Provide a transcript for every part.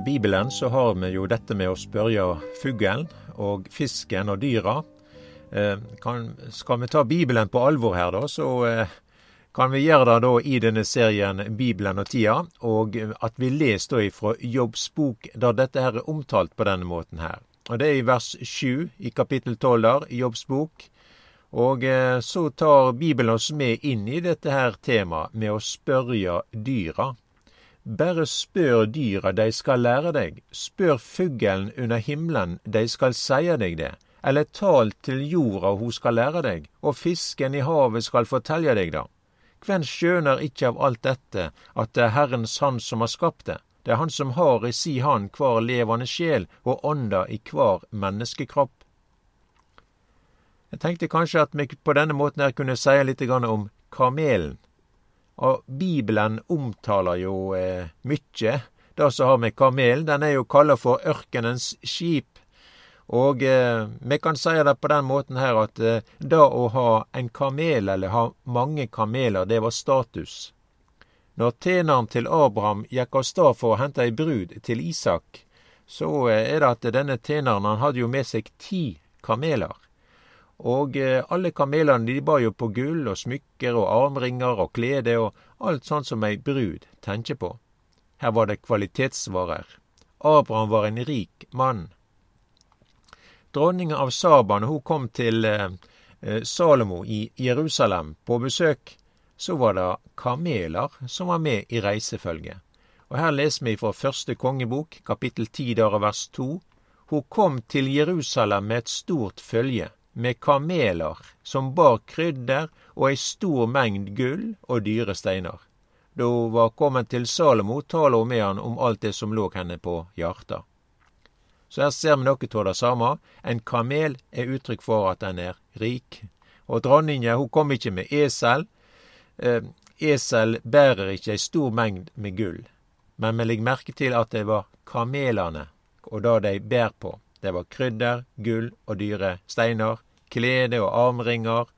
eh, Bibelen så har vi jo dette med å spørre fuglen og fisken og dyra. Eh, kan, skal vi ta Bibelen på alvor her, da, så eh, kan vi gjøre det da i denne serien Bibelen og tida, og at vi leser da ifra Jobbs bok, da dette her er omtalt på denne måten her. Og Det er i vers 7 i kapittel 12 der, Jobbs bok. Og så tar Bibelen oss med inn i dette her temaet med å spørre dyra. Bare spør dyra, de skal lære deg. Spør fuglen under himmelen, de skal seie deg det. Eller tal til jorda, hun skal lære deg, og fisken i havet skal fortelle deg det. Hvem skjønner ikke av alt dette, at det er Herrens Han som har skapt det? Det er Han som har i si hand hver levende sjel og ånda i hver menneskekropp. Jeg tenkte kanskje at vi på denne måten her kunne si litt om kamelen. Og Bibelen omtaler jo eh, mykje. Det som har med kamelen, den er jo kalla for ørkenens skip. Og eh, vi kan si det på den måten her at eh, det å ha en kamel, eller ha mange kameler, det var status. Når tjeneren til Abraham gikk av sted for å hente ei brud til Isak, så eh, er det at denne tjeneren han hadde jo med seg ti kameler. Og eh, alle kamelene de bar jo på gull og smykker og armringer og klede og alt sånt som ei brud tenker på. Her var det kvalitetsvarer. Abraham var en rik mann. Dronninga av Saban, hun kom til eh, eh, Salomo i Jerusalem på besøk. Så var det kameler som var med i reisefølget. Og her leser vi fra første kongebok, kapittel ti, vers to. Hun kom til Jerusalem med et stort følge med kameler som bar krydder og ei stor mengd gull og dyre steiner. Da hun var kommet til Salomo, talte hun med han om alt det som lå henne på hjarta. Så her ser vi noe av det samme. En kamel er uttrykk for at en er rik. Og dronninga hun kom ikke med esel. Eh, esel bærer ikke ei stor mengd med gull. Men vi legger merke til at det var kamelene og det de bær på. Det var krydder, gull og dyre steiner, klede og armringer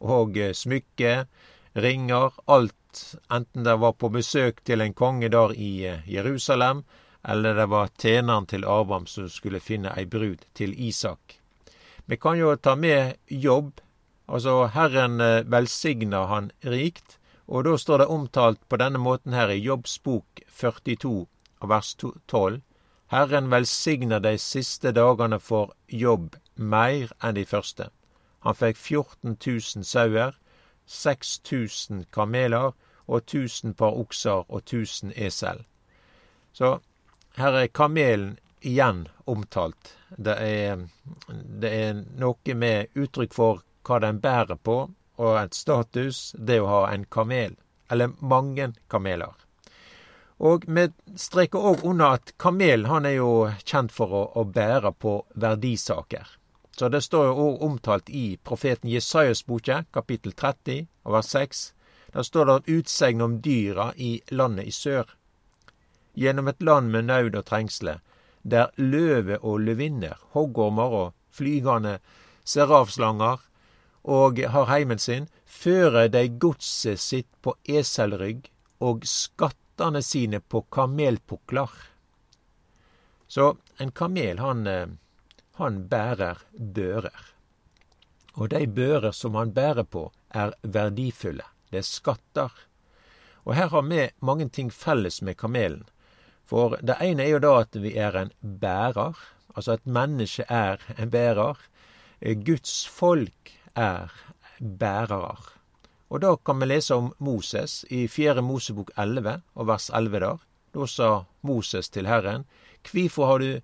og eh, smykke, ringer, alt, enten det var på besøk til en konge der i eh, Jerusalem, eller det var tjeneren til Abraham som skulle finne ei brud til Isak. Vi kan jo ta med jobb. Altså, Herren eh, velsigna han rikt, og da står det omtalt på denne måten her i Jobbs bok 42 vers 12. Herren velsigner de siste dagene for jobb meir enn de første. Han fikk 14 000 sauer, 6000 kameler og 1000 par okser og 1000 esel. Så her er kamelen igjen omtalt. Det er, det er noe med uttrykk for hva den bærer på, og et status, det å ha en kamel, eller mange kameler. Og vi streker òg under at kamelen han er jo kjent for å, å bære på verdisaker. Så det står jo òg omtalt i profeten Jesajas boke, kapittel 30, vers 6. Der står det et utsegn om dyra i landet i sør. Gjennom et land med naud og trengsle, der løve og løvinner, hoggormer og flygende serafslanger og har heimen sin, fører dei godset sitt på eselrygg og skatt hattene sine på kamelpukler. Så en kamel, han, eh, han bærer bører. Og de bører som han bærer på, er verdifulle. Det er skatter. Og her har vi mange ting felles med kamelen. For det ene er jo da at vi er en bærer. Altså et menneske er en bærer. Guds folk er bærere. Og da kan vi lese om Moses i Fjerde Mosebok 11, og vers 11 der. Da sa Moses til Herren, Kvifor har du,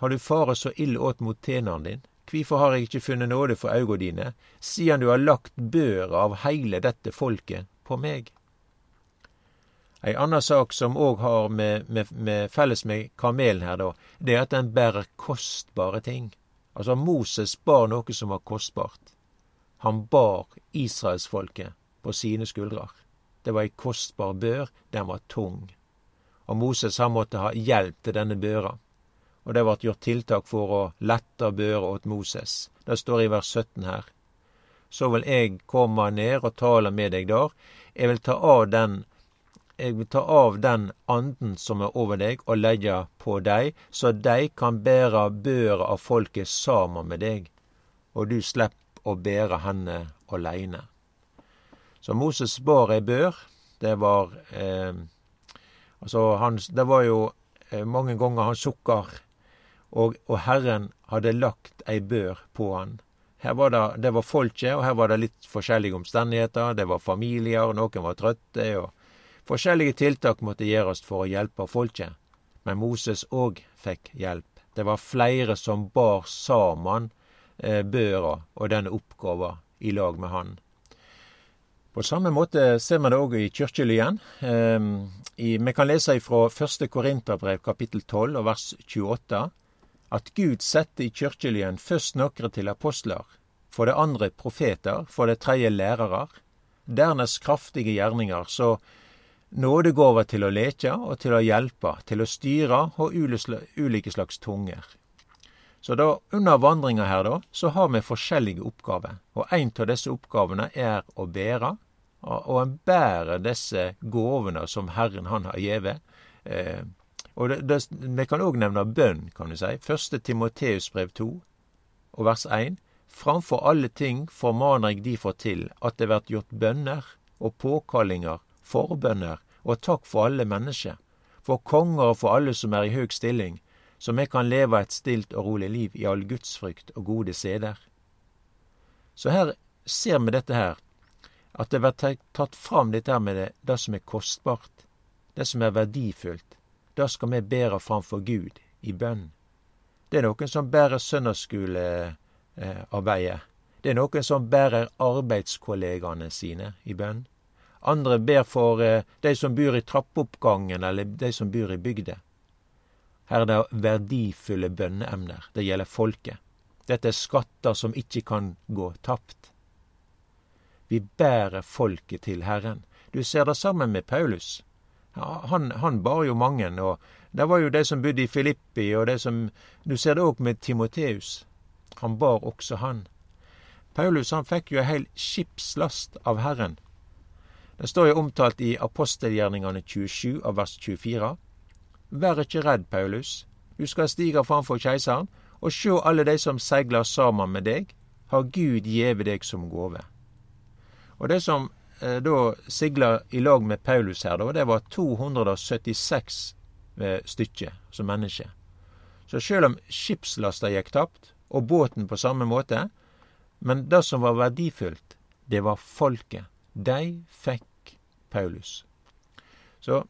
har du fare så ille åt mot tjeneren din? Kvifor har jeg ikke funnet nåde for auga dine, siden du har lagt børa av heile dette folket på meg? Ei anna sak som òg har med, med, med, felles med kamelen her, da, det er at den bærer kostbare ting. Altså, Moses bar noe som var kostbart. Han bar israelsfolket på sine skuldrer. Det var ei kostbar bør, den var tung. Og Moses han måtte ha hjelp til denne børa. Og det ble gjort tiltak for å lette børa åt Moses. Det står i vers 17 her. Så vil eg komme ned og tale med deg der. Jeg vil ta av den jeg vil ta av den anden som er over deg, og legge på deg, så de kan bære børa av folket sammen med deg, og du slipper å bære henne aleine. Så Moses bar ei bør. Det var eh, Altså, han, det var jo eh, mange ganger han sukker, og, og Herren hadde lagt ei bør på han. Her var det, det var folket, og her var det litt forskjellige omstendigheter. Det var familier, noen var trøtte. og Forskjellige tiltak måtte gjøres for å hjelpe folket, men Moses òg fikk hjelp. Det var flere som bar sammen børa og denne oppgåva i lag med han. På samme måte ser vi det òg i kirkelyen. Eh, vi kan lese fra første Korinterbrev kapittel 12 og vers 28 at Gud setter i kirkelyen først noen til apostler, for det andre profeter, for det tredje lærere, dernest kraftige gjerninger, så nådegåver til å leke og til å hjelpe, til å styre og ulike slags tunger. Så da, under vandringa her, da, så har vi forskjellige oppgaver. Og en av disse oppgavene er å bære. Og en bærer disse gåvene som Herren han har gjeve. Eh, og det, det, Vi kan òg nevne bønn, kan du si. Første Timoteus brev 2 og vers 1. Framfor alle ting formaner jeg derfor til at det blir gjort bønner og påkallinger, forbønner og takk for alle mennesker, for konger og for alle som er i høg stilling, så vi kan leve et stilt og rolig liv i all gudsfrykt og gode seder. Så her ser vi dette her, at det blir tatt fram dette her med det, det som er kostbart, det som er verdifullt. Det skal vi bære framfor Gud i bønn. Det er noen som bærer søndagsskolearbeidet. Det er noen som bærer arbeidskollegaene sine i bønn. Andre ber for eh, de som bor i trappeoppgangen, eller de som bor i bygda. Her er det verdifulle bønneemner. Det gjelder folket. Dette er skatter som ikke kan gå tapt. Vi bærer folket til Herren. Du ser det sammen med Paulus. Han, han bar jo mange, og det var jo de som bodde i Filippi, og de som Du ser det òg med Timoteus. Han bar også han. Paulus han fikk jo ei heil skipslast av Herren. Det står jo omtalt i apostelgjerningene 27 av vers 24. Vær ikke redd, Paulus. Du skal stige framfor keiseren, og sjå alle de som seiler sammen med deg, har Gud gjeve deg som gåve. Og det som eh, da sigla i lag med Paulus her, da, det var 276 eh, stykker som mennesker. Så sjøl om skipslasta gikk tapt, og båten på samme måte, men det som var verdifullt, det var folket. De fikk Paulus. Så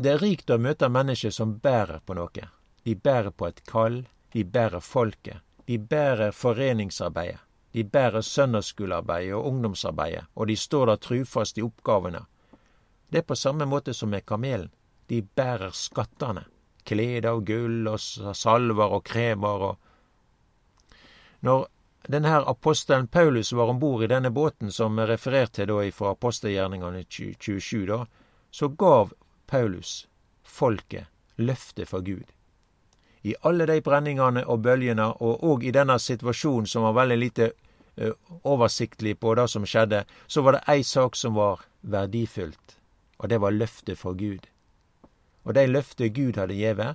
det er rikt å møte mennesker som bærer på noe. De bærer på et kall. De bærer folket. De bærer foreningsarbeidet. De bærer søndagsskolearbeidet og ungdomsarbeidet, og de står der trufast i oppgavene. Det er på samme måte som med kamelen. De bærer skattene. Klede og gull og salver og kremer og Når denne apostelen Paulus var om bord i denne båten som er referert til da fra apostelgjerningene 27, da, så gav Paulus folket løftet fra Gud. I alle de brenningene og bølgene, og òg i denne situasjonen som var veldig lite uh, oversiktlig på det som skjedde, så var det ei sak som var verdifullt, og det var løftet fra Gud. Og de løftet Gud hadde gjeve,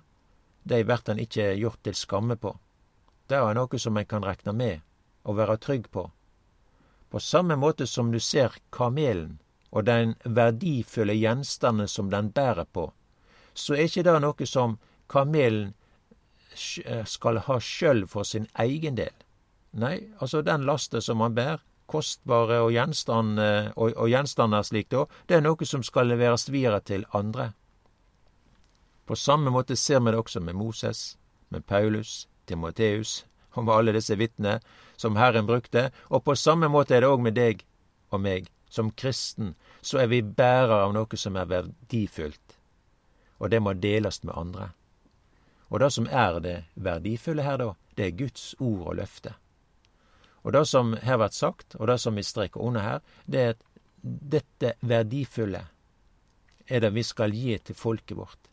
de blir han ikkje gjort til skamme på. Det er noe som en kan rekne med og være trygg på. På samme måte som du ser kamelen og den verdifulle gjenstanden som den bærer på, så er ikke det noe som kamelen eh, skal ha sjøl for sin egen del. Nei, altså den lasten som han bærer, kostbare og, gjenstand, eh, og, og gjenstander slik da, det er noe som skal leveres videre til andre. På samme måte ser vi det også med Moses, med Paulus, Timoteus, og med alle disse vitnene som Herren brukte. Og på samme måte er det òg med deg og meg. Som kristen så er vi bærere av noe som er verdifullt, og det må deles med andre. Og det som er det verdifulle her, da, det er Guds ord og løfte. Og det som her blir sagt, og det som vi streker under her, det er at dette verdifulle er det vi skal gi til folket vårt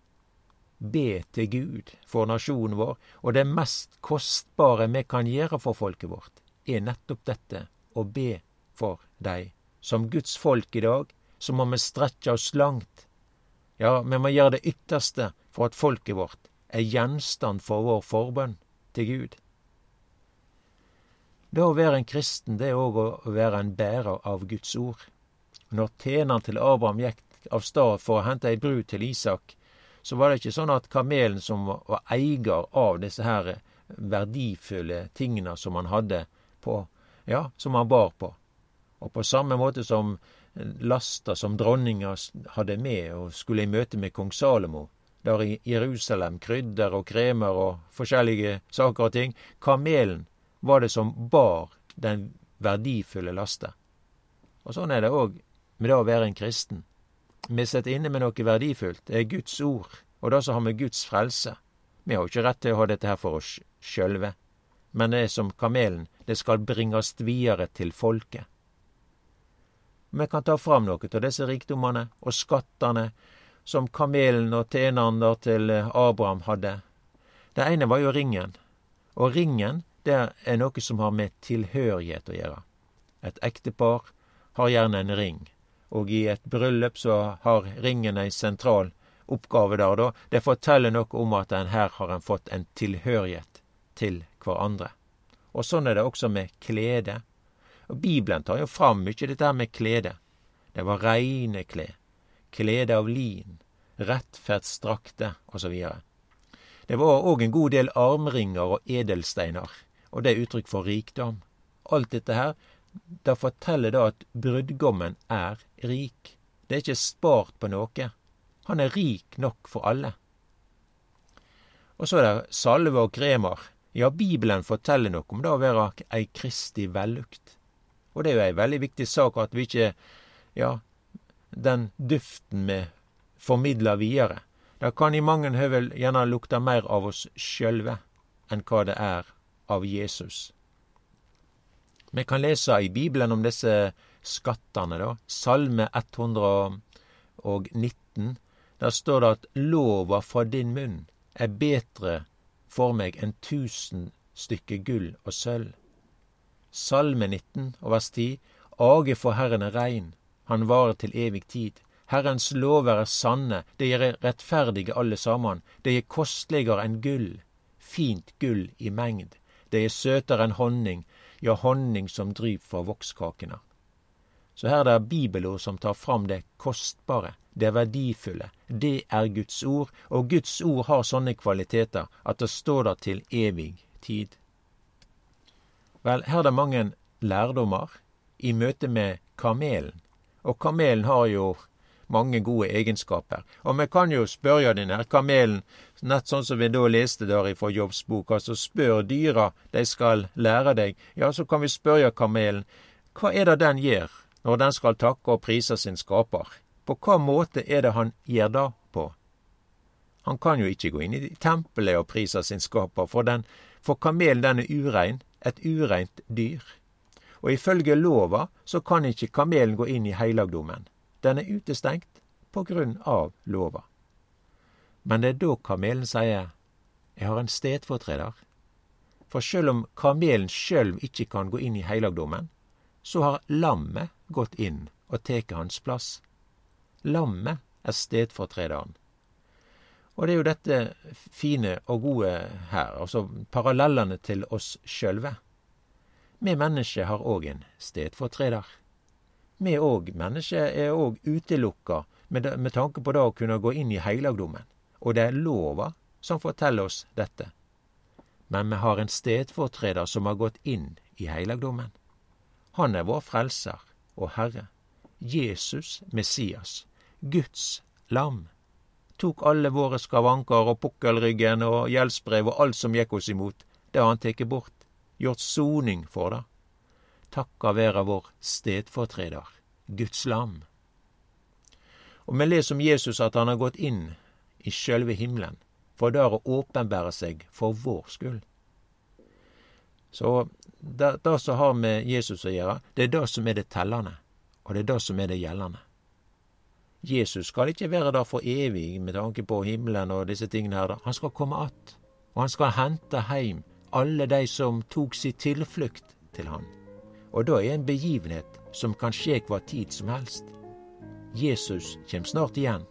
be til Gud for nasjonen vår, og det mest kostbare vi kan gjøre for folket vårt, er nettopp dette å be for dei. Som Guds folk i dag så må vi strekke oss langt Ja, vi må gjøre det ytterste for at folket vårt er gjenstand for vår forbønn til Gud. Det å være en kristen, det er òg å være en bærer av Guds ord. Når tjeneren til Abraham gikk av sted for å hente ei brud til Isak, så var det ikke sånn at kamelen som var eier av disse her verdifulle tingene som han hadde på, ja, som han bar på. Og på samme måte som lasta som dronninga hadde med og skulle i møte med kong Salomo, der i Jerusalem, krydder og kremer og forskjellige saker og ting. Kamelen var det som bar den verdifulle lasta. Og sånn er det òg med det å være en kristen. Vi sitter inne med noe verdifullt. Det er Guds ord, og det som har vi Guds frelse. Vi har jo ikke rett til å ha dette her for oss sjølve, men det er som kamelen, det skal bringes videre til folket. Vi kan ta fram noe av disse rikdommene og skattene som kamelen og tjeneren til Abraham hadde. Det ene var jo ringen, og ringen det er noe som har med tilhørighet å gjøre. Et ektepar har gjerne en ring, og i et bryllup så har ringen ei sentral oppgave der, da. Det forteller noe om at en her har en fått en tilhørighet til hverandre. Og sånn er det også med klede. Og Bibelen tar jo fram mye dette med klede. Det var reine klær, klede av lin, rettferdsdrakter osv. Det var òg en god del armringer og edelsteiner og det er uttrykk for rikdom. Alt dette her, da forteller det at brudgommen er rik. Det er ikke spart på noe. Han er rik nok for alle. Og så er det salve og kremer. Ja, Bibelen forteller noe om det å være ei kristig vellukt. Og det er jo ei veldig viktig sak at vi ikke Ja, den duften vi formidler videre, det kan i mange høvel gjerne lukte mer av oss sjølve enn hva det er av Jesus. Vi kan lese i Bibelen om disse skattene, da. Salme 119. Der står det at lova fra din munn er bedre for meg enn tusen stykker gull og sølv. Salme 19 og vers 10. Age for Herren er rein, han varer til evig tid. Herrens lover er sanne, det er rettferdige alle sammen. Det er kostligere enn gull, fint gull i mengd. Det er søtere enn honning, ja, honning som dryp fra vokskakene. Så her er det bibelord som tar fram det kostbare, det verdifulle. Det er Guds ord, og Guds ord har sånne kvaliteter at det står der til evig tid. Vel, her er det mange lærdommer i møte med kamelen. Og kamelen har jo mange gode egenskaper. Og vi kan jo spørre den her kamelen, nett sånn som vi da leste der ifra Jobbsboka, så spør dyra, de skal lære deg. Ja, så kan vi spørre kamelen, hva er det den gjør når den skal takke og prise sin skaper? På hva måte er det han gjør det på? Han kan jo ikke gå inn i tempelet og prise sin skaper, for, den, for kamelen den er urein, et ureint dyr. Og ifølge lova så kan ikke kamelen gå inn i heilagdommen. Den er utestengt på grunn av lova. Men det er da kamelen sier jeg har en stedfortreder. For sjøl om kamelen sjøl ikke kan gå inn i heilagdommen, så har lammet gått inn og tatt hans plass. Lammet er stedfortrederen. Og det er jo dette fine og gode her, altså parallellene til oss sjølve. Vi mennesker har òg en stedfortreder vi òg, mennesker, er òg utelukka med, med, tanke på det å kunne gå inn i heilagdommen. Og det er lova som forteller oss dette. Men vi har en stedfortreder som har gått inn i heilagdommen. Han er vår frelser og Herre. Jesus Messias. Guds lam. Tok alle våre skavanker og pukkelryggen og gjeldsbrev og alt som gikk oss imot. Det har han tatt bort. Gjort soning for det takka være vår stedfortreder, Guds lam. Og vi leser om Jesus at han har gått inn i sjølve himmelen, for der å åpenbære seg for vår skyld. Så det, som har med Jesus å gjøre, det er det som er det tellende, og det er det som er det gjeldende. Jesus skal ikke være der for evig med tanke på himmelen og disse tingene her. Han skal komme att, og han skal hente heim alle de som tok sin tilflukt til han og da er en begivenhet som kan skje hva tid som helst. Jesus kjem snart igjen.